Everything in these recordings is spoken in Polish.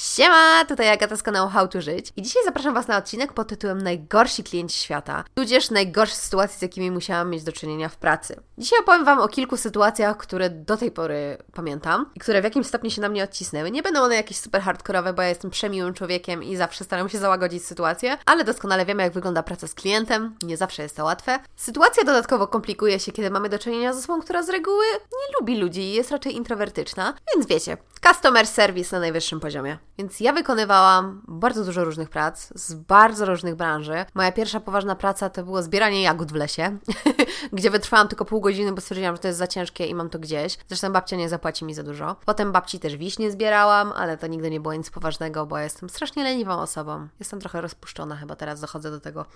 Siema, tutaj Agata z kanału How to Żyć i dzisiaj zapraszam Was na odcinek pod tytułem Najgorsi klienci świata, tudzież najgorsze sytuacje, z jakimi musiałam mieć do czynienia w pracy. Dzisiaj opowiem Wam o kilku sytuacjach, które do tej pory pamiętam i które w jakimś stopniu się na mnie odcisnęły. Nie będą one jakieś super hardkorowe, bo ja jestem przemiłym człowiekiem i zawsze staram się załagodzić sytuację, ale doskonale wiemy, jak wygląda praca z klientem, nie zawsze jest to łatwe. Sytuacja dodatkowo komplikuje się, kiedy mamy do czynienia z osobą, która z reguły nie lubi ludzi i jest raczej introwertyczna, więc wiecie, customer service na najwyższym poziomie. Więc ja wykonywałam bardzo dużo różnych prac z bardzo różnych branży. Moja pierwsza poważna praca to było zbieranie jagód w lesie, gdzie wytrwałam tylko pół godziny, bo stwierdziłam, że to jest za ciężkie i mam to gdzieś. Zresztą babcia nie zapłaci mi za dużo. Potem babci też wiśnie zbierałam, ale to nigdy nie było nic poważnego, bo jestem strasznie leniwą osobą. Jestem trochę rozpuszczona chyba teraz, dochodzę do tego.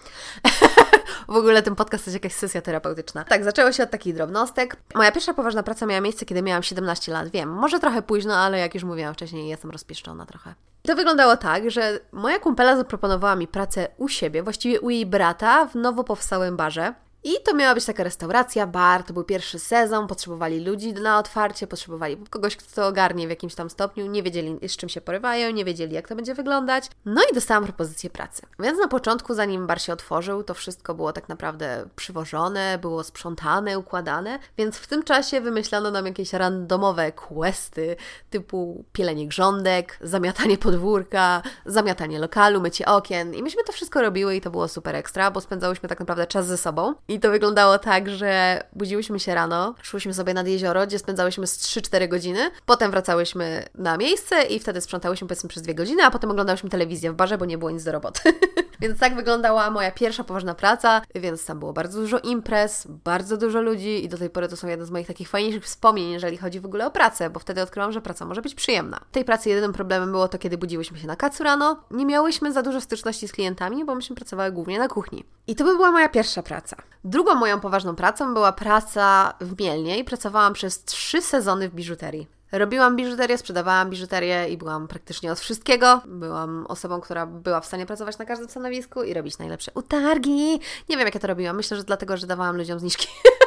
w ogóle ten podcast jest jakaś sesja terapeutyczna. Tak, zaczęło się od takich drobnostek. Moja pierwsza poważna praca miała miejsce, kiedy miałam 17 lat. Wiem, może trochę późno, ale jak już mówiłam wcześniej, jestem rozpieszczona trochę. To wyglądało tak, że moja kumpela zaproponowała mi pracę u siebie, właściwie u jej brata w nowo powstałym barze. I to miała być taka restauracja, bar, to był pierwszy sezon, potrzebowali ludzi na otwarcie, potrzebowali kogoś, kto to ogarnie w jakimś tam stopniu, nie wiedzieli z czym się porywają, nie wiedzieli jak to będzie wyglądać. No i dostałam propozycję pracy. Więc na początku, zanim bar się otworzył, to wszystko było tak naprawdę przywożone, było sprzątane, układane, więc w tym czasie wymyślano nam jakieś randomowe questy typu pielenie grządek, zamiatanie podwórka, zamiatanie lokalu, mycie okien i myśmy to wszystko robiły i to było super ekstra, bo spędzałyśmy tak naprawdę czas ze sobą. I to wyglądało tak, że budziłyśmy się rano, szłyśmy sobie nad jezioro, gdzie spędzałyśmy z 3-4 godziny, potem wracałyśmy na miejsce i wtedy sprzątałyśmy powiedzmy przez 2 godziny, a potem oglądałyśmy telewizję w barze, bo nie było nic do roboty. więc tak wyglądała moja pierwsza poważna praca, więc tam było bardzo dużo imprez, bardzo dużo ludzi i do tej pory to są jedne z moich takich fajniejszych wspomnień, jeżeli chodzi w ogóle o pracę, bo wtedy odkryłam, że praca może być przyjemna. W tej pracy jedynym problemem było to, kiedy budziłyśmy się na kacu rano, nie miałyśmy za dużo styczności z klientami, bo myśmy pracowały głównie na kuchni. I to by była moja pierwsza praca. Drugą moją poważną pracą była praca w Mielnie i pracowałam przez trzy sezony w biżuterii. Robiłam biżuterię, sprzedawałam biżuterię i byłam praktycznie od wszystkiego. Byłam osobą, która była w stanie pracować na każdym stanowisku i robić najlepsze utargi. Nie wiem, jak ja to robiłam. Myślę, że dlatego, że dawałam ludziom zniżki.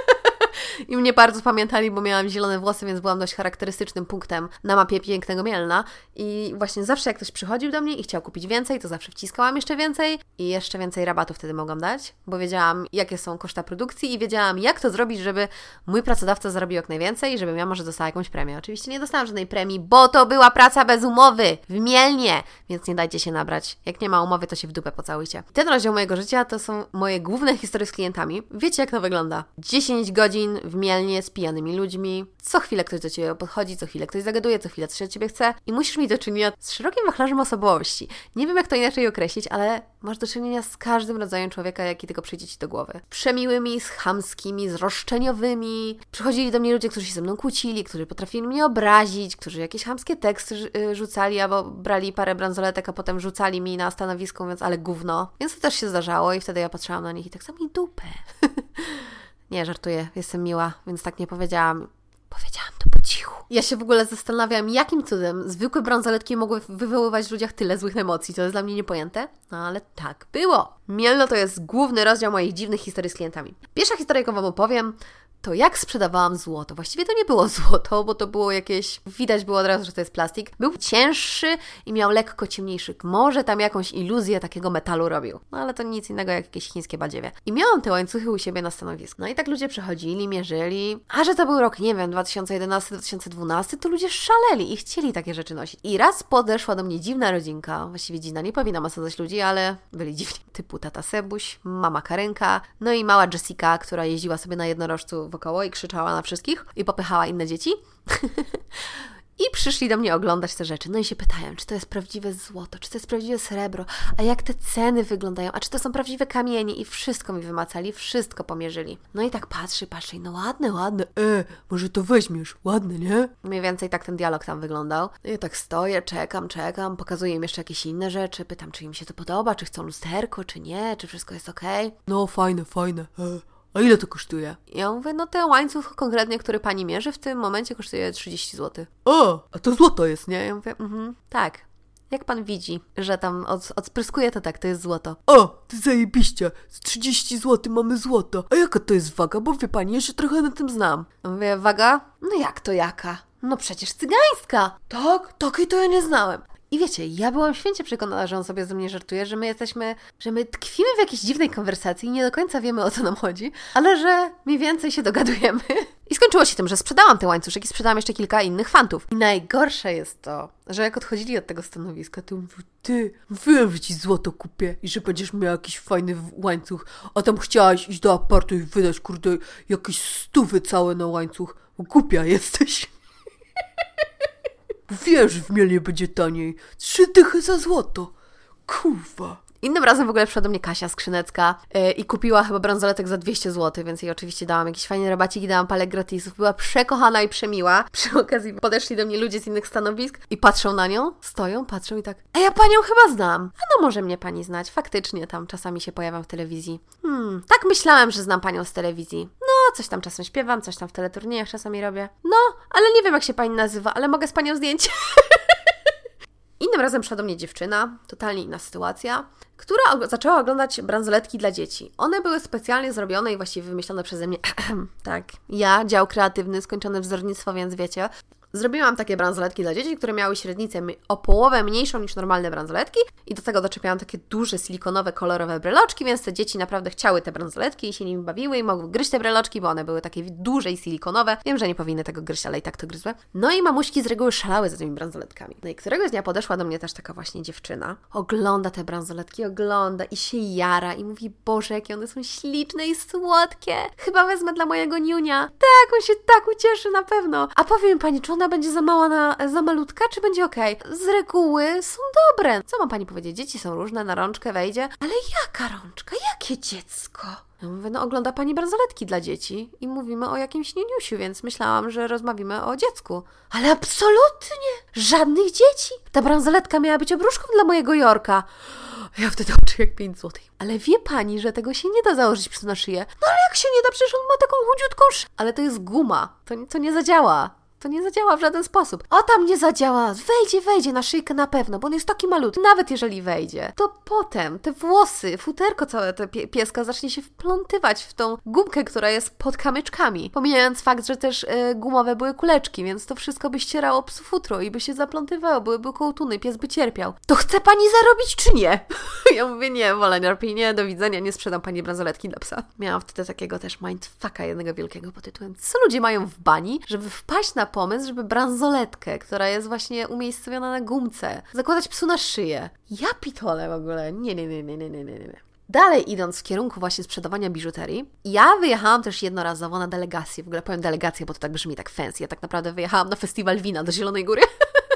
I mnie bardzo pamiętali, bo miałam zielone włosy, więc byłam dość charakterystycznym punktem na mapie pięknego Mielna. I właśnie zawsze jak ktoś przychodził do mnie i chciał kupić więcej, to zawsze wciskałam jeszcze więcej i jeszcze więcej rabatu wtedy mogłam dać, bo wiedziałam, jakie są koszta produkcji i wiedziałam, jak to zrobić, żeby mój pracodawca zarobił jak najwięcej i żebym ja może dostała jakąś premię. Oczywiście nie dostałam żadnej premii, bo to była praca bez umowy w Mielnie, więc nie dajcie się nabrać. Jak nie ma umowy, to się w dupę pocałujcie. Ten rozdział mojego życia to są moje główne historie z klientami. Wiecie, jak to wygląda? 10 godzin w Mielnie z pijanymi ludźmi. Co chwilę ktoś do Ciebie podchodzi, co chwilę ktoś zagaduje, co chwilę coś od Ciebie chce i musisz mieć do czynienia z szerokim wachlarzem osobowości. Nie wiem, jak to inaczej określić, ale masz do czynienia z każdym rodzajem człowieka, jaki tylko przyjdzie Ci do głowy. Przemiłymi, z chamskimi, z roszczeniowymi. Przychodzili do mnie ludzie, którzy się ze mną kłócili, którzy potrafili mnie obrazić, którzy jakieś chamskie teksty y, rzucali, albo brali parę bransoletek, a potem rzucali mi na stanowisko, mówiąc, ale gówno. Więc to też się zdarzało i wtedy ja patrzyłam na nich i tak samo mi dupę. Nie, żartuję, jestem miła, więc tak nie powiedziałam. Powiedziałam to po cichu. Ja się w ogóle zastanawiam, jakim cudem zwykłe bransoletki mogły wywoływać w ludziach tyle złych emocji. To jest dla mnie niepojęte, no ale tak było. Mielno to jest główny rozdział moich dziwnych historii z klientami. Pierwsza historia, jaką Wam opowiem, to jak sprzedawałam złoto. Właściwie to nie było złoto, bo to było jakieś. Widać było od razu, że to jest plastik. Był cięższy i miał lekko ciemniejszy. Może tam jakąś iluzję takiego metalu robił. No ale to nic innego jak jakieś chińskie badziewie. I miałam te łańcuchy u siebie na stanowisku. No i tak ludzie przychodzili, mierzyli. A że to był rok, nie wiem, 2011-2012, to ludzie szaleli i chcieli takie rzeczy nosić. I raz podeszła do mnie dziwna rodzinka. Właściwie dziwna, nie powinnam osadzać ludzi, ale byli dziwni. Typu tata Sebuś, mama Karenka, no i mała Jessica, która jeździła sobie na jednorożcu wokoło i krzyczała na wszystkich i popychała inne dzieci. I przyszli do mnie oglądać te rzeczy. No i się pytają, czy to jest prawdziwe złoto, czy to jest prawdziwe srebro, a jak te ceny wyglądają, a czy to są prawdziwe kamienie. I wszystko mi wymacali, wszystko pomierzyli. No i tak patrzy, patrzy, no ładne, ładne. E, może to weźmiesz, ładne, nie? Mniej więcej tak ten dialog tam wyglądał. No i tak stoję, czekam, czekam, pokazuję im jeszcze jakieś inne rzeczy, pytam, czy im się to podoba, czy chcą lusterko, czy nie, czy wszystko jest ok. No fajne, fajne. E. A ile to kosztuje? Ja mówię, no ten łańcuch konkretnie, który pani mierzy, w tym momencie kosztuje 30 zł. O, a to złoto jest, nie? Ja mówię, mhm, tak. Jak pan widzi, że tam od, odspryskuje, to tak, to jest złoto. O, ty zajebiście, z 30 zł mamy złoto. A jaka to jest waga? Bo wie pani, ja się trochę na tym znam. Ja mówię, waga? No jak to jaka? No przecież cygańska. Tak? Takiej to ja nie znałem. I wiecie, ja byłam święcie przekonana, że on sobie ze mnie żartuje, że my jesteśmy, że my tkwimy w jakiejś dziwnej konwersacji i nie do końca wiemy o co nam chodzi, ale że mniej więcej się dogadujemy. I skończyło się tym, że sprzedałam te łańcuszek i sprzedałam jeszcze kilka innych fantów. I najgorsze jest to, że jak odchodzili od tego stanowiska, to mówił, ty, wiem, że ci złoto kupię i że będziesz miał jakiś fajny łańcuch, a tam chciałaś iść do apartu i wydać, kurde, jakieś stówy całe na łańcuch. Głupia jesteś. Wiesz, w Mielnie będzie taniej. Trzy dychy za złoto. Kurwa. Innym razem w ogóle przyszła do mnie Kasia Skrzynecka yy, i kupiła chyba bransoletek za 200 zł, więc jej oczywiście dałam jakiś fajny rabacik i dałam parę gratisów. Była przekochana i przemiła. Przy okazji podeszli do mnie ludzie z innych stanowisk i patrzą na nią, stoją, patrzą i tak, a ja panią chyba znam. A no może mnie pani znać. Faktycznie tam czasami się pojawiam w telewizji. Hmm, tak myślałem, że znam panią z telewizji. No, coś tam czasem śpiewam, coś tam w teleturniejach czasami robię. No, ale nie wiem jak się pani nazywa, ale mogę z panią zdjęcie. Innym razem przyszła do mnie dziewczyna, totalnie inna sytuacja, która zaczęła oglądać bransoletki dla dzieci. One były specjalnie zrobione i właściwie wymyślone przeze mnie. tak, ja, dział kreatywny, skończone wzornictwo, więc wiecie, Zrobiłam takie bransoletki dla dzieci, które miały średnicę o połowę mniejszą niż normalne bransoletki i do tego doczepiałam takie duże silikonowe, kolorowe breloczki, więc te dzieci naprawdę chciały te bransoletki i się nimi bawiły i mogły gryźć te breloczki, bo one były takie duże i silikonowe. Wiem, że nie powinny tego gryźć, ale i tak to gryzły. No i mamuśki z reguły szalały za tymi bransoletkami. No i któregoś dnia podeszła do mnie też taka właśnie dziewczyna. Ogląda te bransoletki, ogląda i się jara i mówi, Boże, jakie one są śliczne i słodkie. Chyba wezmę dla mojego niunia. Tak, on się tak ucieszy na pewno. A powiem Pani, czy ona ona będzie za mała na, za malutka, czy będzie ok? Z reguły są dobre. Co ma pani powiedzieć? Dzieci są różne, na rączkę wejdzie. Ale jaka rączka? Jakie dziecko? Ja mówię, no ogląda pani bransoletki dla dzieci i mówimy o jakimś nieniusiu, więc myślałam, że rozmawiamy o dziecku. Ale absolutnie! Żadnych dzieci! Ta bransoletka miała być obruszką dla mojego Jorka. Ja wtedy oczy jak 5 złotych. Ale wie pani, że tego się nie da założyć przy na szyję. No ale jak się nie da, przecież on ma taką chudziutką sz... Ale to jest guma. To, to nie zadziała. To nie zadziała w żaden sposób. O, tam nie zadziała. Wejdzie, wejdzie na szyjkę na pewno, bo on jest taki malutki. Nawet jeżeli wejdzie, to potem te włosy, futerko całe te pieska zacznie się wplątywać w tą gumkę, która jest pod kamyczkami. Pomijając fakt, że też y, gumowe były kuleczki, więc to wszystko by ścierało psu futro i by się zaplątywało, byłyby kołtuny, pies by cierpiał. To chce pani zarobić czy nie? ja mówię, nie, wolę lepiej nie, do widzenia, nie sprzedam pani bransoletki dla psa. Miałam wtedy takiego też mindfucka jednego wielkiego pod tytułem Co ludzie mają w bani, żeby wpaść na pomysł, żeby bransoletkę, która jest właśnie umiejscowiona na gumce, zakładać psu na szyję. Ja pitole w ogóle. Nie, nie, nie, nie, nie, nie, nie. Dalej idąc w kierunku właśnie sprzedawania biżuterii, ja wyjechałam też jednorazowo na delegację. W ogóle powiem delegację, bo to tak brzmi tak fancy. Ja tak naprawdę wyjechałam na festiwal wina do Zielonej Góry.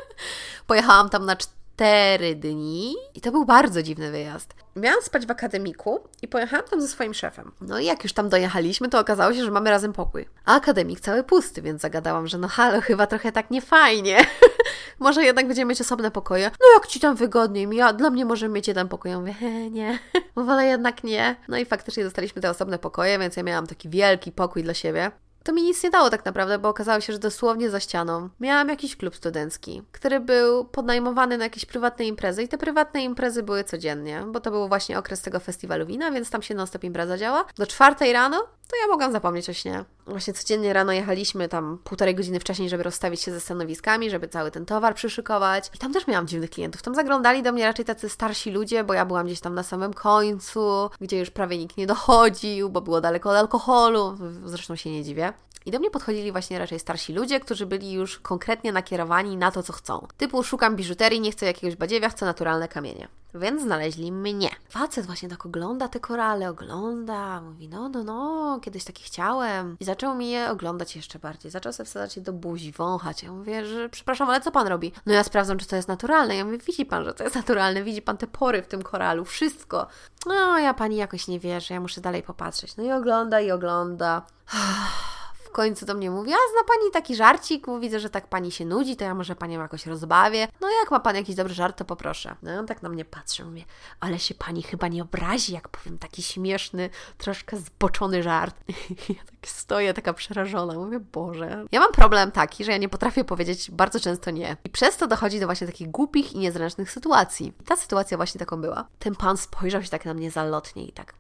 Pojechałam tam na cztery dni i to był bardzo dziwny wyjazd. Miałam spać w akademiku i pojechałam tam ze swoim szefem. No i jak już tam dojechaliśmy, to okazało się, że mamy razem pokój. A akademik cały pusty, więc zagadałam, że no halo, chyba trochę tak niefajnie. może jednak będziemy mieć osobne pokoje. No jak ci tam wygodniej, ja, dla mnie możemy mieć jeden pokój. Ja mówię, he, nie, wolę jednak nie. No i faktycznie dostaliśmy te osobne pokoje, więc ja miałam taki wielki pokój dla siebie to mi nic nie dało tak naprawdę, bo okazało się, że dosłownie za ścianą miałam jakiś klub studencki, który był podnajmowany na jakieś prywatne imprezy i te prywatne imprezy były codziennie, bo to był właśnie okres tego festiwalu wina, więc tam się non-stop impreza działa. Do czwartej rano to ja mogłam zapomnieć o śnie. Właśnie codziennie rano jechaliśmy tam półtorej godziny wcześniej, żeby rozstawić się ze stanowiskami, żeby cały ten towar przyszykować. I tam też miałam dziwnych klientów. Tam zaglądali do mnie raczej tacy starsi ludzie, bo ja byłam gdzieś tam na samym końcu, gdzie już prawie nikt nie dochodził, bo było daleko od alkoholu. Zresztą się nie dziwię. I do mnie podchodzili właśnie raczej starsi ludzie, którzy byli już konkretnie nakierowani na to, co chcą. Typu szukam biżuterii, nie chcę jakiegoś badziewia, chcę naturalne kamienie. Więc znaleźli mnie. Facet właśnie tak ogląda te korale, ogląda, mówi, no, no, no, kiedyś takie chciałem. I zaczął mi je oglądać jeszcze bardziej. Zaczął sobie wsadzać je do buzi, wąchać. Ja mówię, że przepraszam, ale co pan robi? No ja sprawdzam, czy to jest naturalne. Ja mówię, widzi pan, że to jest naturalne, widzi pan te pory w tym koralu, wszystko. No, ja pani jakoś nie wierzę, ja muszę dalej popatrzeć. No i ogląda, i ogląda. w końcu do mnie mówi, a zna Pani taki żarcik, bo widzę, że tak Pani się nudzi, to ja może Panią jakoś rozbawię. No jak ma Pan jakiś dobry żart, to poproszę. No i on tak na mnie patrzy, mówię, ale się Pani chyba nie obrazi, jak powiem taki śmieszny, troszkę zboczony żart. Ja tak stoję, taka przerażona, mówię, Boże. Ja mam problem taki, że ja nie potrafię powiedzieć bardzo często nie. I przez to dochodzi do właśnie takich głupich i niezręcznych sytuacji. I ta sytuacja właśnie taką była. Ten pan spojrzał się tak na mnie zalotnie i tak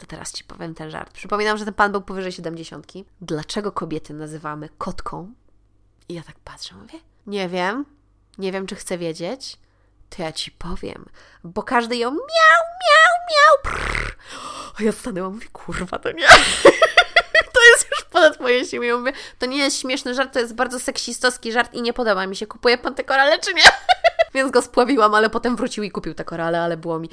to teraz Ci powiem ten żart. Przypominam, że ten pan był powyżej 70. Dlaczego kobiety nazywamy kotką? I ja tak patrzę, mówię, nie wiem. Nie wiem, czy chcę wiedzieć. To ja ci powiem, bo każdy ją miał, miał, miał. Prrr. A ja stanęłam, mówię, kurwa, to nie. to jest już ponad moje siły. Ja mówię, to nie jest śmieszny żart, to jest bardzo seksistowski żart i nie podoba mi się. Kupuje pan te korale, czy nie? Więc go spławiłam, ale potem wrócił i kupił te korale, ale było mi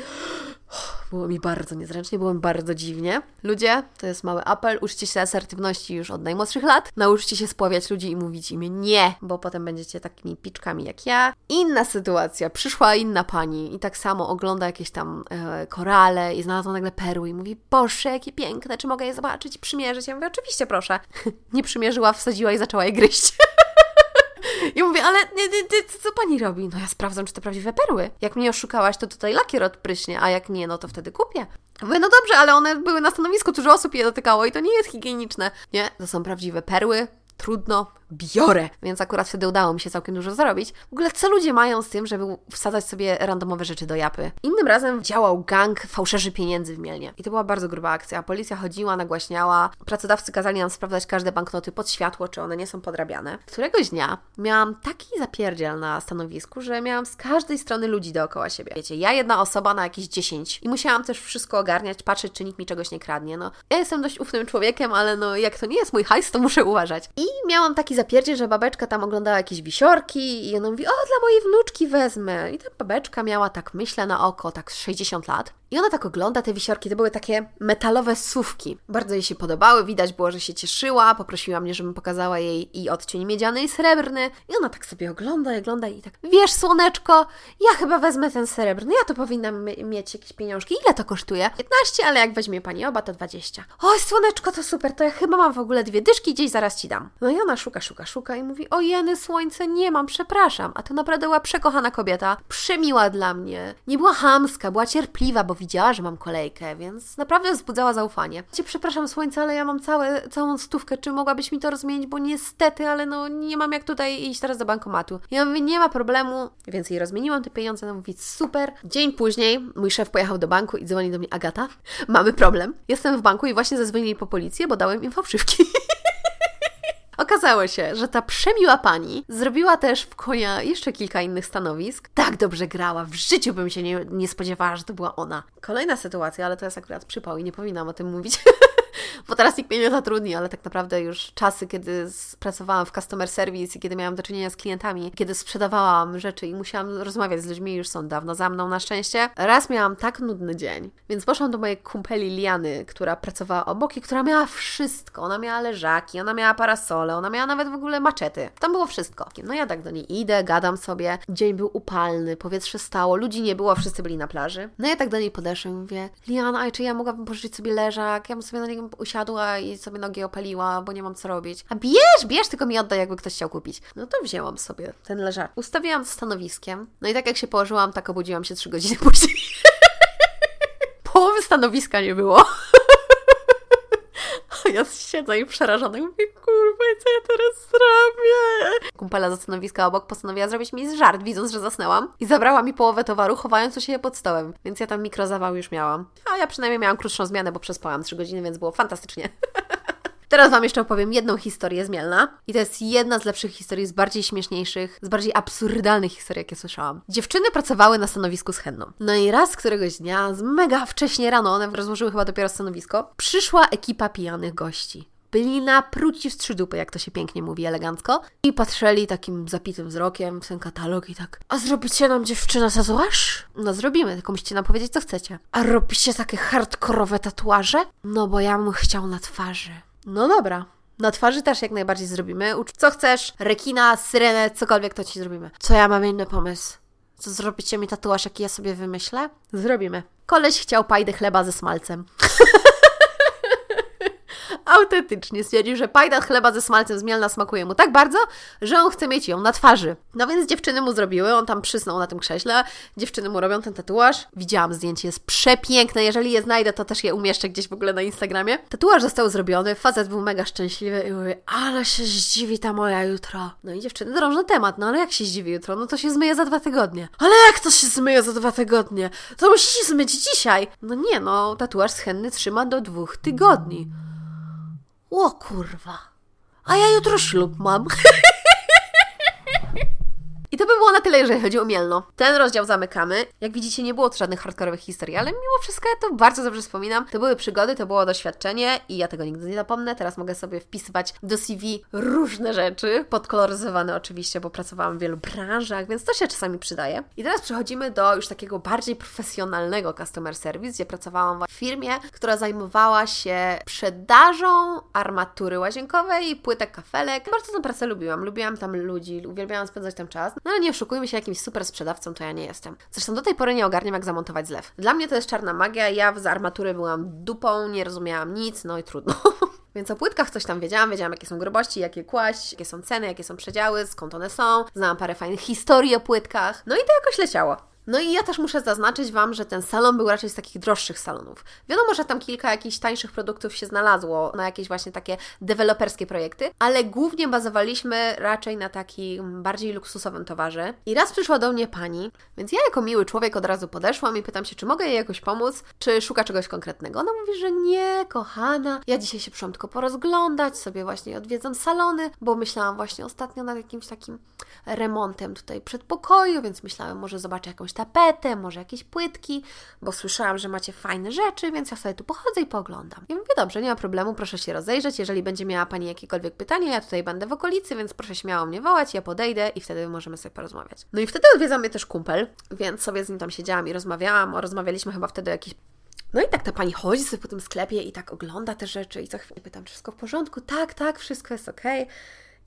było mi bardzo niezręcznie, było mi bardzo dziwnie. Ludzie, to jest mały apel, uczcie się asertywności już od najmłodszych lat. Nauczcie się spławiać ludzi i mówić im nie, bo potem będziecie takimi piczkami jak ja. Inna sytuacja, przyszła inna pani i tak samo ogląda jakieś tam e, korale i znalazła nagle perły i mówi, boże, jakie piękne, czy mogę je zobaczyć i przymierzyć? Ja mówię, oczywiście, proszę. nie przymierzyła, wsadziła i zaczęła je gryźć. I mówię, ale nie, nie, nie, co pani robi? No ja sprawdzam, czy to prawdziwe perły. Jak mnie oszukałaś, to tutaj lakier odpryśnie, a jak nie, no to wtedy kupię. Mówię, no dobrze, ale one były na stanowisku, dużo osób je dotykało i to nie jest higieniczne. Nie, to są prawdziwe perły, trudno, biorę. Więc akurat wtedy udało mi się całkiem dużo zarobić. W ogóle co ludzie mają z tym, żeby wsadzać sobie randomowe rzeczy do japy? Innym razem działał gang fałszerzy pieniędzy w Mielnie. I to była bardzo gruba akcja. Policja chodziła, nagłaśniała. Pracodawcy kazali nam sprawdzać każde banknoty pod światło, czy one nie są podrabiane. Któregoś dnia miałam taki zapierdziel na stanowisku, że miałam z każdej strony ludzi dookoła siebie. Wiecie, ja jedna osoba na jakieś 10 i musiałam też wszystko ogarniać, patrzeć, czy nikt mi czegoś nie kradnie. No, ja jestem dość ufnym człowiekiem, ale no, jak to nie jest mój hajs, to muszę uważać. I miałam taki zapierdzie, że babeczka tam oglądała jakieś wisiorki i ona mówi, o, dla mojej wnuczki wezmę. I ta babeczka miała tak, myślę na oko, tak 60 lat. I ona tak ogląda te wisiorki, to były takie metalowe słówki. Bardzo jej się podobały, widać było, że się cieszyła, poprosiła mnie, żebym pokazała jej i odcień miedziany i srebrny. I ona tak sobie ogląda i ogląda i tak, wiesz słoneczko, ja chyba wezmę ten srebrny, ja to powinnam mieć jakieś pieniążki. Ile to kosztuje? 15, ale jak weźmie pani oba, to 20. Oj, słoneczko, to super, to ja chyba mam w ogóle dwie dyszki, gdzieś zaraz ci dam. No i ona szuka, szuka, szuka i mówi, o jeny słońce, nie mam, przepraszam. A to naprawdę była przekochana kobieta, przemiła dla mnie. Nie była hamska, była cierpliwa, bo widziała, że mam kolejkę, więc naprawdę wzbudzała zaufanie. Cię przepraszam, słońce, ale ja mam całe, całą stówkę, czy mogłabyś mi to rozmienić, bo niestety, ale no nie mam jak tutaj iść teraz do bankomatu. Ja mówię, nie ma problemu, więc jej rozmieniłam te pieniądze, no mówi, super. Dzień później mój szef pojechał do banku i dzwoni do mnie, Agata, mamy problem. Jestem w banku i właśnie zadzwonili po policję, bo dałem im fałszywki. Okazało się, że ta przemiła pani zrobiła też w konia jeszcze kilka innych stanowisk. Tak dobrze grała, w życiu bym się nie, nie spodziewała, że to była ona. Kolejna sytuacja, ale to jest akurat przypał i nie powinnam o tym mówić. bo teraz nikt mnie nie zatrudni, ale tak naprawdę już czasy, kiedy pracowałam w customer service i kiedy miałam do czynienia z klientami, kiedy sprzedawałam rzeczy i musiałam rozmawiać z ludźmi, już są dawno za mną na szczęście. Raz miałam tak nudny dzień, więc poszłam do mojej kumpeli Liany, która pracowała obok i która miała wszystko. Ona miała leżaki, ona miała parasole, ona miała nawet w ogóle maczety. Tam było wszystko. No ja tak do niej idę, gadam sobie. Dzień był upalny, powietrze stało, ludzi nie było, wszyscy byli na plaży. No ja tak do niej podeszłam i mówię, Liana, a czy ja mogłabym pożyczyć sobie leżak? Ja bym sobie na niego usiadła i sobie nogi opaliła, bo nie mam co robić. A bierz, bierz, tylko mi oddaj, jakby ktoś chciał kupić. No to wzięłam sobie ten leżak. Ustawiłam stanowiskiem. No i tak jak się położyłam, tak obudziłam się trzy godziny później. Połowy stanowiska nie było. Ja siedzę i przerażona mówię, kurwa, co ja teraz zrobię? Kumpela ze stanowiska obok postanowiła zrobić mi żart, widząc, że zasnęłam i zabrała mi połowę towaru, chowając się pod stołem. Więc ja tam mikrozawał już miałam. A ja przynajmniej miałam krótszą zmianę, bo przespałam 3 godziny, więc było fantastycznie. Teraz Wam jeszcze opowiem jedną historię z Mielna. I to jest jedna z lepszych historii, z bardziej śmieszniejszych, z bardziej absurdalnych historii, jakie słyszałam. Dziewczyny pracowały na stanowisku z henną. No i raz któregoś dnia, z mega wcześnie rano, one rozłożyły chyba dopiero stanowisko, przyszła ekipa pijanych gości byli na pruci wstrzydupy, jak to się pięknie mówi elegancko, i patrzyli takim zapitym wzrokiem w ten katalog i tak, a zrobicie nam dziewczyna tatuaż? No zrobimy, tylko musicie nam powiedzieć, co chcecie. A robicie takie hardkorowe tatuaże? No bo ja bym chciał na twarzy. No dobra. Na twarzy też jak najbardziej zrobimy. Co chcesz? Rekina, syrenę, cokolwiek to ci zrobimy. Co ja mam inny pomysł? Co zrobicie mi tatuaż, jaki ja sobie wymyślę? Zrobimy. Koleś chciał pajdę chleba ze smalcem. autentycznie stwierdził, że pajda chleba ze smalcem z Mielna smakuje mu tak bardzo, że on chce mieć ją na twarzy. No więc dziewczyny mu zrobiły, on tam przysnął na tym krześle, dziewczyny mu robią ten tatuaż. Widziałam zdjęcie, jest przepiękne, jeżeli je znajdę, to też je umieszczę gdzieś w ogóle na Instagramie. Tatuaż został zrobiony, facet był mega szczęśliwy i mówi, ale się zdziwi ta moja jutro. No i dziewczyny drążą temat, no ale jak się zdziwi jutro? No to się zmyje za dwa tygodnie. Ale jak to się zmyje za dwa tygodnie? To musi się zmyć dzisiaj. No nie, no tatuaż schenny trzyma do dwóch tygodni. O kurwa. A ja jutro ślub mam. I to by było na tyle, jeżeli chodzi o Mielno. Ten rozdział zamykamy. Jak widzicie, nie było to żadnych hardkorowych historii, ale mimo wszystko ja to bardzo dobrze wspominam. To były przygody, to było doświadczenie i ja tego nigdy nie zapomnę. Teraz mogę sobie wpisywać do CV różne rzeczy, podkoloryzowane oczywiście, bo pracowałam w wielu branżach, więc to się czasami przydaje. I teraz przechodzimy do już takiego bardziej profesjonalnego customer service, gdzie pracowałam w firmie, która zajmowała się sprzedażą armatury łazienkowej i płytek kafelek. Bardzo tę pracę lubiłam. Lubiłam tam ludzi, uwielbiałam spędzać tam czas. No ale nie oszukujmy się, jakimś super sprzedawcą to ja nie jestem. Zresztą do tej pory nie ogarniam, jak zamontować zlew. Dla mnie to jest czarna magia. Ja z armatury byłam dupą, nie rozumiałam nic, no i trudno. Więc o płytkach coś tam wiedziałam, wiedziałam jakie są grubości, jakie kłaść, jakie są ceny, jakie są przedziały, skąd one są. Znałam parę fajnych historii o płytkach. No i to jakoś leciało. No i ja też muszę zaznaczyć Wam, że ten salon był raczej z takich droższych salonów. Wiadomo, że tam kilka jakichś tańszych produktów się znalazło na jakieś właśnie takie deweloperskie projekty, ale głównie bazowaliśmy raczej na takim bardziej luksusowym towarze. I raz przyszła do mnie pani, więc ja jako miły człowiek od razu podeszłam i pytam się, czy mogę jej jakoś pomóc, czy szuka czegoś konkretnego. Ona mówi, że nie, kochana, ja dzisiaj się przyszłam tylko porozglądać, sobie właśnie odwiedzam salony, bo myślałam właśnie ostatnio nad jakimś takim remontem tutaj przedpokoju, więc myślałam, może zobaczę jakąś tapetę, może jakieś płytki, bo słyszałam, że macie fajne rzeczy, więc ja sobie tu pochodzę i pooglądam. Ja mówię, dobrze, nie ma problemu, proszę się rozejrzeć, jeżeli będzie miała Pani jakiekolwiek pytanie, ja tutaj będę w okolicy, więc proszę śmiało mnie wołać, ja podejdę i wtedy możemy sobie porozmawiać. No i wtedy odwiedzał mnie też kumpel, więc sobie z nim tam siedziałam i rozmawiałam, rozmawialiśmy chyba wtedy o jakichś no i tak ta pani chodzi sobie po tym sklepie i tak ogląda te rzeczy i co chwilę pytam, czy wszystko w porządku? Tak, tak, wszystko jest ok.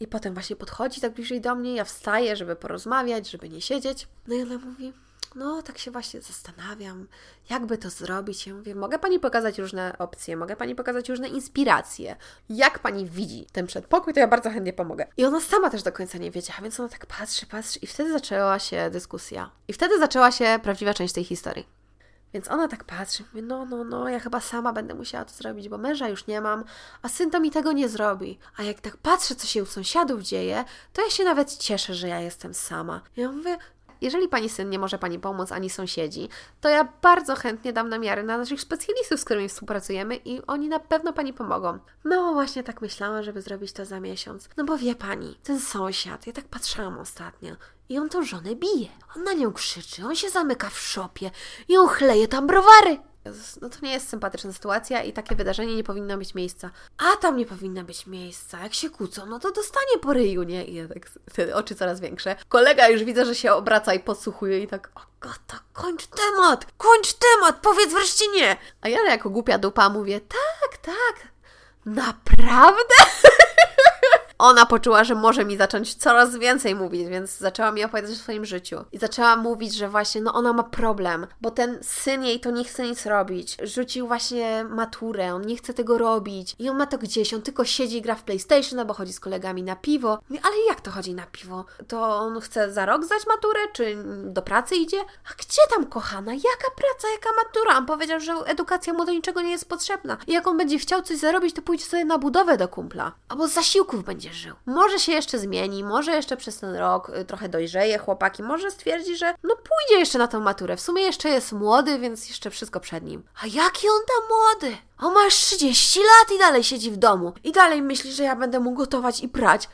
I potem właśnie podchodzi tak bliżej do mnie, ja wstaję, żeby porozmawiać, żeby nie siedzieć. No i ona mówi, no tak się właśnie zastanawiam, jakby to zrobić. Ja mówię, mogę Pani pokazać różne opcje, mogę Pani pokazać różne inspiracje. Jak Pani widzi ten przedpokój, to ja bardzo chętnie pomogę. I ona sama też do końca nie wiedziała, więc ona tak patrzy, patrzy i wtedy zaczęła się dyskusja. I wtedy zaczęła się prawdziwa część tej historii. Więc ona tak patrzy, mówi, no, no, no, ja chyba sama będę musiała to zrobić, bo męża już nie mam, a syn to mi tego nie zrobi. A jak tak patrzę, co się u sąsiadów dzieje, to ja się nawet cieszę, że ja jestem sama. Ja mówię, jeżeli pani syn nie może pani pomóc, ani sąsiedzi, to ja bardzo chętnie dam namiary na naszych specjalistów, z którymi współpracujemy i oni na pewno pani pomogą. No właśnie tak myślałam, żeby zrobić to za miesiąc. No bo wie pani, ten sąsiad, ja tak patrzyłam ostatnio i on tą żonę bije. On na nią krzyczy, on się zamyka w szopie i on chleje tam browary. No to nie jest sympatyczna sytuacja i takie wydarzenie nie powinno mieć miejsca. A tam nie powinno być miejsca. Jak się kłócą, no to dostanie po ryju, nie? I ja tak oczy coraz większe. Kolega już widzę, że się obraca i podsłuchuje i tak, o gata, kończ temat, kończ temat, powiedz wreszcie nie. A ja jako głupia dupa mówię, tak, tak, naprawdę? ona poczuła, że może mi zacząć coraz więcej mówić, więc zaczęła mi opowiadać o swoim życiu. I zaczęła mówić, że właśnie, no ona ma problem, bo ten syn jej to nie chce nic robić. Rzucił właśnie maturę, on nie chce tego robić. I on ma to gdzieś, on tylko siedzi i gra w PlayStation, albo chodzi z kolegami na piwo. Mówię, ale jak to chodzi na piwo? To on chce za rok zdać maturę, czy do pracy idzie? A gdzie tam, kochana? Jaka praca, jaka matura? On powiedział, że edukacja mu do niczego nie jest potrzebna. I jak on będzie chciał coś zarobić, to pójdzie sobie na budowę do kumpla. Albo zasiłków będzie żył. Może się jeszcze zmieni, może jeszcze przez ten rok y, trochę dojrzeje chłopaki, może stwierdzi, że no pójdzie jeszcze na tą maturę. W sumie jeszcze jest młody, więc jeszcze wszystko przed nim. A jaki on tam młody? On ma już 30 lat i dalej siedzi w domu. I dalej myśli, że ja będę mu gotować i prać.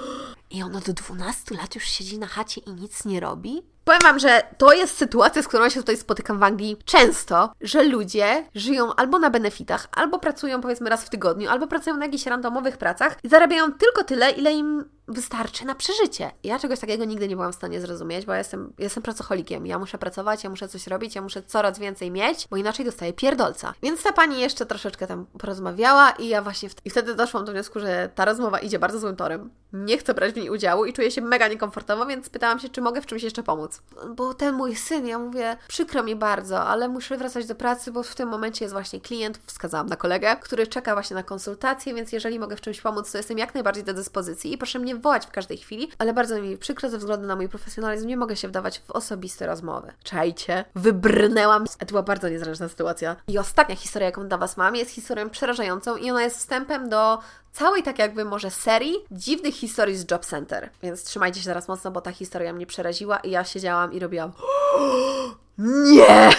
I on od 12 lat już siedzi na chacie i nic nie robi? Powiem Wam, że to jest sytuacja, z którą się tutaj spotykam w Anglii często, że ludzie żyją albo na benefitach, albo pracują powiedzmy raz w tygodniu, albo pracują na jakichś randomowych pracach i zarabiają tylko tyle, ile im wystarczy na przeżycie. Ja czegoś takiego nigdy nie byłam w stanie zrozumieć, bo ja jestem, jestem pracocholikiem. Ja muszę pracować, ja muszę coś robić, ja muszę coraz więcej mieć, bo inaczej dostaję pierdolca. Więc ta pani jeszcze troszeczkę tam porozmawiała i ja właśnie w... i wtedy doszłam do wniosku, że ta rozmowa idzie bardzo złym torem. Nie chcę brać w niej udziału i czuję się mega niekomfortowo, więc pytałam się, czy mogę w czymś jeszcze pomóc. Bo ten mój syn, ja mówię, przykro mi bardzo, ale muszę wracać do pracy, bo w tym momencie jest właśnie klient, wskazałam na kolegę, który czeka właśnie na konsultację, więc jeżeli mogę w czymś pomóc, to jestem jak najbardziej do dyspozycji i proszę mnie wołać w każdej chwili, ale bardzo mi przykro ze względu na mój profesjonalizm, nie mogę się wdawać w osobiste rozmowy. Czajcie, wybrnęłam. To była bardzo niezręczna sytuacja. I ostatnia historia, jaką dla Was mam, jest historią przerażającą i ona jest wstępem do całej tak jakby może serii dziwnych historii z Job Center. Więc trzymajcie się teraz mocno, bo ta historia mnie przeraziła i ja siedziałam i robiłam Nie!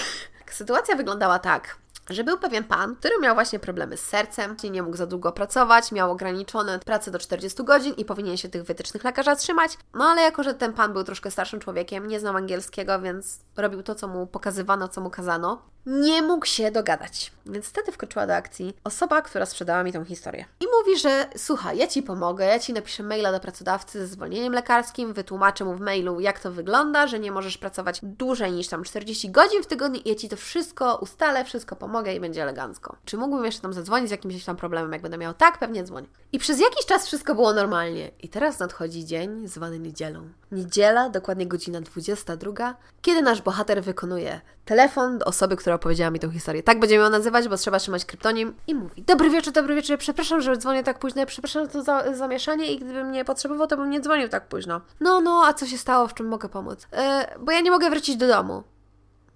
Sytuacja wyglądała tak. Że był pewien pan, który miał właśnie problemy z sercem, nie mógł za długo pracować, miał ograniczone pracę do 40 godzin i powinien się tych wytycznych lekarza trzymać. No ale jako, że ten pan był troszkę starszym człowiekiem, nie znał angielskiego, więc robił to, co mu pokazywano, co mu kazano, nie mógł się dogadać. Więc wtedy wkroczyła do akcji osoba, która sprzedała mi tą historię. I mówi, że słuchaj, ja Ci pomogę, ja Ci napiszę maila do pracodawcy ze zwolnieniem lekarskim, wytłumaczę mu w mailu, jak to wygląda, że nie możesz pracować dłużej niż tam 40 godzin w tygodniu i ja Ci to wszystko ustalę, wszystko pomogę i będzie elegancko. Czy mógłbym jeszcze tam zadzwonić z jakimś tam problemem, jak będę miał? Tak, pewnie dzwoń. I przez jakiś czas wszystko było normalnie. I teraz nadchodzi dzień zwany niedzielą. Niedziela, dokładnie godzina 22, kiedy nasz bohater wykonuje telefon do osoby, która opowiedziała mi tą historię. Tak będziemy ją nazywać, bo trzeba trzymać kryptonim. I mówi: Dobry wieczór, dobry wieczór, przepraszam, że dzwonię tak późno, przepraszam za za, zamieszanie i gdybym mnie potrzebował, to bym nie dzwonił tak późno. No, no, a co się stało, w czym mogę pomóc? E, bo ja nie mogę wrócić do domu.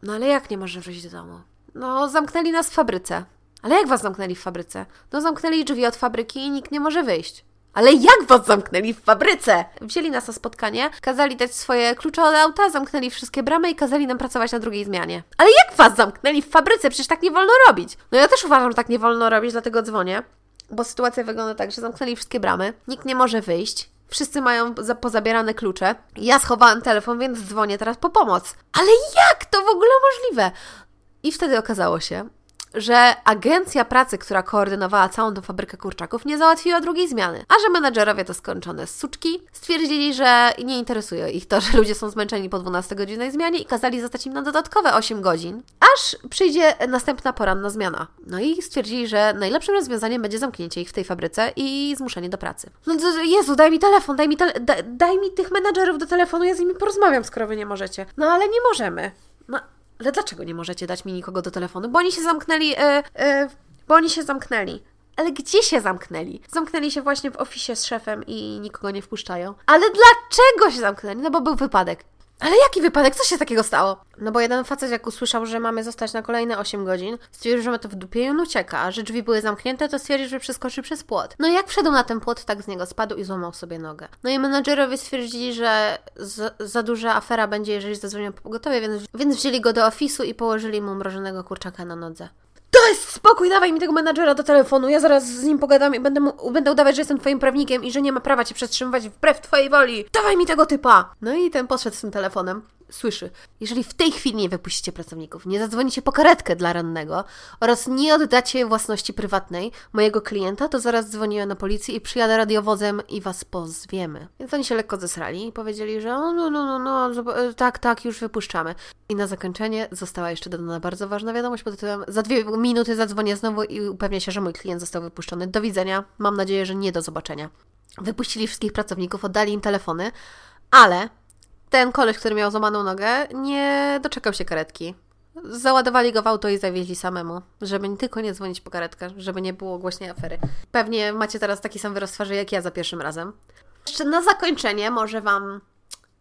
No ale jak nie możesz wrócić do domu? No, zamknęli nas w fabryce. Ale jak was zamknęli w fabryce? No, zamknęli drzwi od fabryki i nikt nie może wyjść. Ale jak was zamknęli w fabryce? Wzięli nas na spotkanie, kazali dać swoje klucze od auta, zamknęli wszystkie bramy i kazali nam pracować na drugiej zmianie. Ale jak was zamknęli w fabryce? Przecież tak nie wolno robić. No ja też uważam, że tak nie wolno robić, dlatego dzwonię. Bo sytuacja wygląda tak, że zamknęli wszystkie bramy, nikt nie może wyjść, Wszyscy mają za, pozabierane klucze. Ja schowałam telefon, więc dzwonię teraz po pomoc. Ale jak to w ogóle możliwe? I wtedy okazało się, że agencja pracy, która koordynowała całą tą fabrykę kurczaków, nie załatwiła drugiej zmiany, a że menadżerowie to skończone suczki stwierdzili, że nie interesuje ich to, że ludzie są zmęczeni po 12-godzinnej zmianie i kazali zostać im na dodatkowe 8 godzin, aż przyjdzie następna poranna zmiana. No i stwierdzili, że najlepszym rozwiązaniem będzie zamknięcie ich w tej fabryce i zmuszenie do pracy. No Jezu, daj mi telefon, daj mi, daj, daj mi tych menadżerów do telefonu, ja z nimi porozmawiam, skoro wy nie możecie. No ale nie możemy. Ale dlaczego nie możecie dać mi nikogo do telefonu? Bo oni się zamknęli, yy, yy, bo oni się zamknęli. Ale gdzie się zamknęli? Zamknęli się właśnie w oficie z szefem i nikogo nie wpuszczają. Ale dlaczego się zamknęli? No bo był wypadek. Ale jaki wypadek? Co się takiego stało? No bo jeden facet jak usłyszał, że mamy zostać na kolejne 8 godzin, stwierdził, że ma to w dupie i on ucieka, a że drzwi były zamknięte, to stwierdził, że przeskoczy przez płot. No i jak wszedł na ten płot, tak z niego spadł i złamał sobie nogę. No i menadżerowie stwierdzili, że za, za duża afera będzie, jeżeli zadzwonią po pogotowie, więc, więc wzięli go do ofisu i położyli mu mrożonego kurczaka na nodze. To jest spokój, dawaj mi tego menadżera do telefonu, ja zaraz z nim pogadam i będę, mu, będę udawać, że jestem twoim prawnikiem i że nie ma prawa cię przetrzymywać wbrew twojej woli. Dawaj mi tego typa! No i ten poszedł z tym telefonem słyszy. Jeżeli w tej chwili nie wypuścicie pracowników, nie zadzwonicie po karetkę dla rannego oraz nie oddacie własności prywatnej mojego klienta, to zaraz dzwonię na policję i przyjadę radiowozem i was pozwiemy. Więc oni się lekko zesrali i powiedzieli, że no, no, no, no, tak, tak, już wypuszczamy. I na zakończenie została jeszcze dodana bardzo ważna wiadomość pod tytułem za dwie minuty zadzwonię znowu i upewnię się, że mój klient został wypuszczony. Do widzenia. Mam nadzieję, że nie do zobaczenia. Wypuścili wszystkich pracowników, oddali im telefony, ale ten koleś, który miał złamaną nogę, nie doczekał się karetki. Załadowali go w auto i zawieźli samemu, żeby tylko nie dzwonić po karetkę, żeby nie było głośnej afery. Pewnie macie teraz taki sam wyraz twarzy jak ja za pierwszym razem. Jeszcze na zakończenie może Wam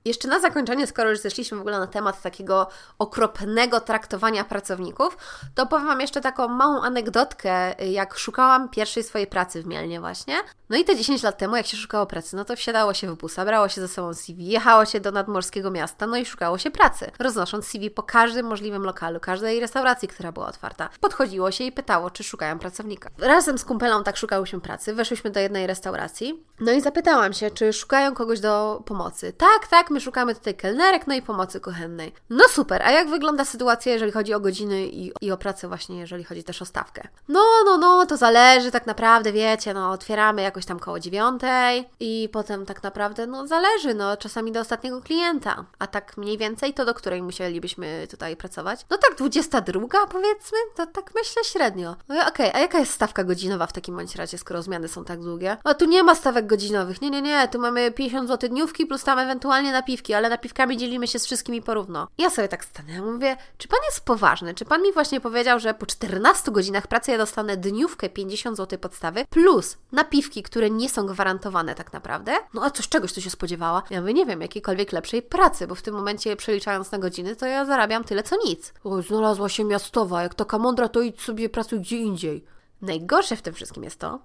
jeszcze na zakończenie, skoro już zeszliśmy w ogóle na temat takiego okropnego traktowania pracowników, to powiem Wam jeszcze taką małą anegdotkę, jak szukałam pierwszej swojej pracy w Mielnie właśnie. No i te 10 lat temu, jak się szukało pracy, no to wsiadało się w busa, brało się ze sobą CV, jechało się do nadmorskiego miasta, no i szukało się pracy, roznosząc CV po każdym możliwym lokalu, każdej restauracji, która była otwarta. Podchodziło się i pytało, czy szukają pracownika. Razem z kumpelą tak szukałyśmy pracy, weszłyśmy do jednej restauracji, no i zapytałam się, czy szukają kogoś do pomocy. Tak, tak, my szukamy tutaj kelnerek, no i pomocy kuchennej. No super, a jak wygląda sytuacja, jeżeli chodzi o godziny i, i o pracę właśnie, jeżeli chodzi też o stawkę? No, no, no, to zależy tak naprawdę, wiecie, no otwieramy jakoś tam koło dziewiątej i potem tak naprawdę, no zależy, no czasami do ostatniego klienta, a tak mniej więcej to do której musielibyśmy tutaj pracować? No tak 22 powiedzmy, to tak myślę średnio. No okej, okay, a jaka jest stawka godzinowa w takim bądź razie, skoro zmiany są tak długie? A tu nie ma stawek godzinowych, nie, nie, nie, tu mamy 50 zł dniówki plus tam ewentualnie napiwki, ale napiwkami dzielimy się z wszystkimi porówno. Ja sobie tak stanę, mówię, czy pan jest poważny? Czy pan mi właśnie powiedział, że po 14 godzinach pracy ja dostanę dniówkę 50 zł podstawy plus napiwki, które nie są gwarantowane tak naprawdę? No a coś czegoś tu się spodziewała? Ja mówię, nie wiem, jakiejkolwiek lepszej pracy, bo w tym momencie przeliczając na godziny, to ja zarabiam tyle co nic. O, znalazła się miastowa, jak taka mądra, to idź sobie pracuj gdzie indziej. Najgorsze w tym wszystkim jest to,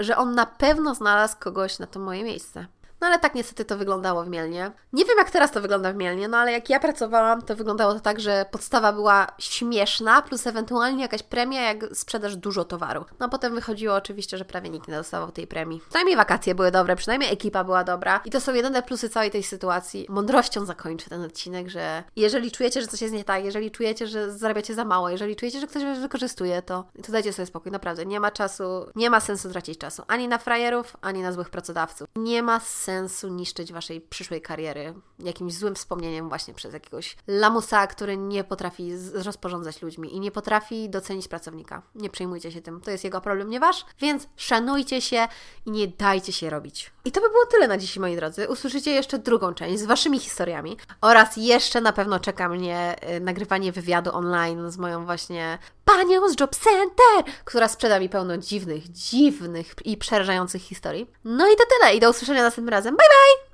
że on na pewno znalazł kogoś na to moje miejsce. No ale tak niestety to wyglądało w Mielnie. Nie wiem jak teraz to wygląda w Mielnie, no ale jak ja pracowałam, to wyglądało to tak, że podstawa była śmieszna, plus ewentualnie jakaś premia, jak sprzedasz dużo towaru. No a potem wychodziło oczywiście, że prawie nikt nie dostawał tej premii. Przynajmniej wakacje były dobre, przynajmniej ekipa była dobra. I to są jedyne plusy całej tej sytuacji. Mądrością zakończę ten odcinek, że jeżeli czujecie, że coś jest nie tak, jeżeli czujecie, że zarabiacie za mało, jeżeli czujecie, że ktoś was wykorzystuje, to, to dajcie sobie spokój, naprawdę. Nie ma czasu, nie ma sensu tracić czasu ani na frajerów, ani na złych pracodawców. Nie ma sensu niszczyć waszej przyszłej kariery jakimś złym wspomnieniem właśnie przez jakiegoś lamusa, który nie potrafi rozporządzać ludźmi i nie potrafi docenić pracownika. Nie przejmujcie się tym, to jest jego problem, nie wasz, więc szanujcie się i nie dajcie się robić. I to by było tyle na dziś, moi drodzy. Usłyszycie jeszcze drugą część z waszymi historiami oraz jeszcze na pewno czeka mnie y, nagrywanie wywiadu online z moją właśnie panią z Job Center, która sprzeda mi pełno dziwnych, dziwnych i przerażających historii. No i to tyle i do usłyszenia następnym razem. Bye bye!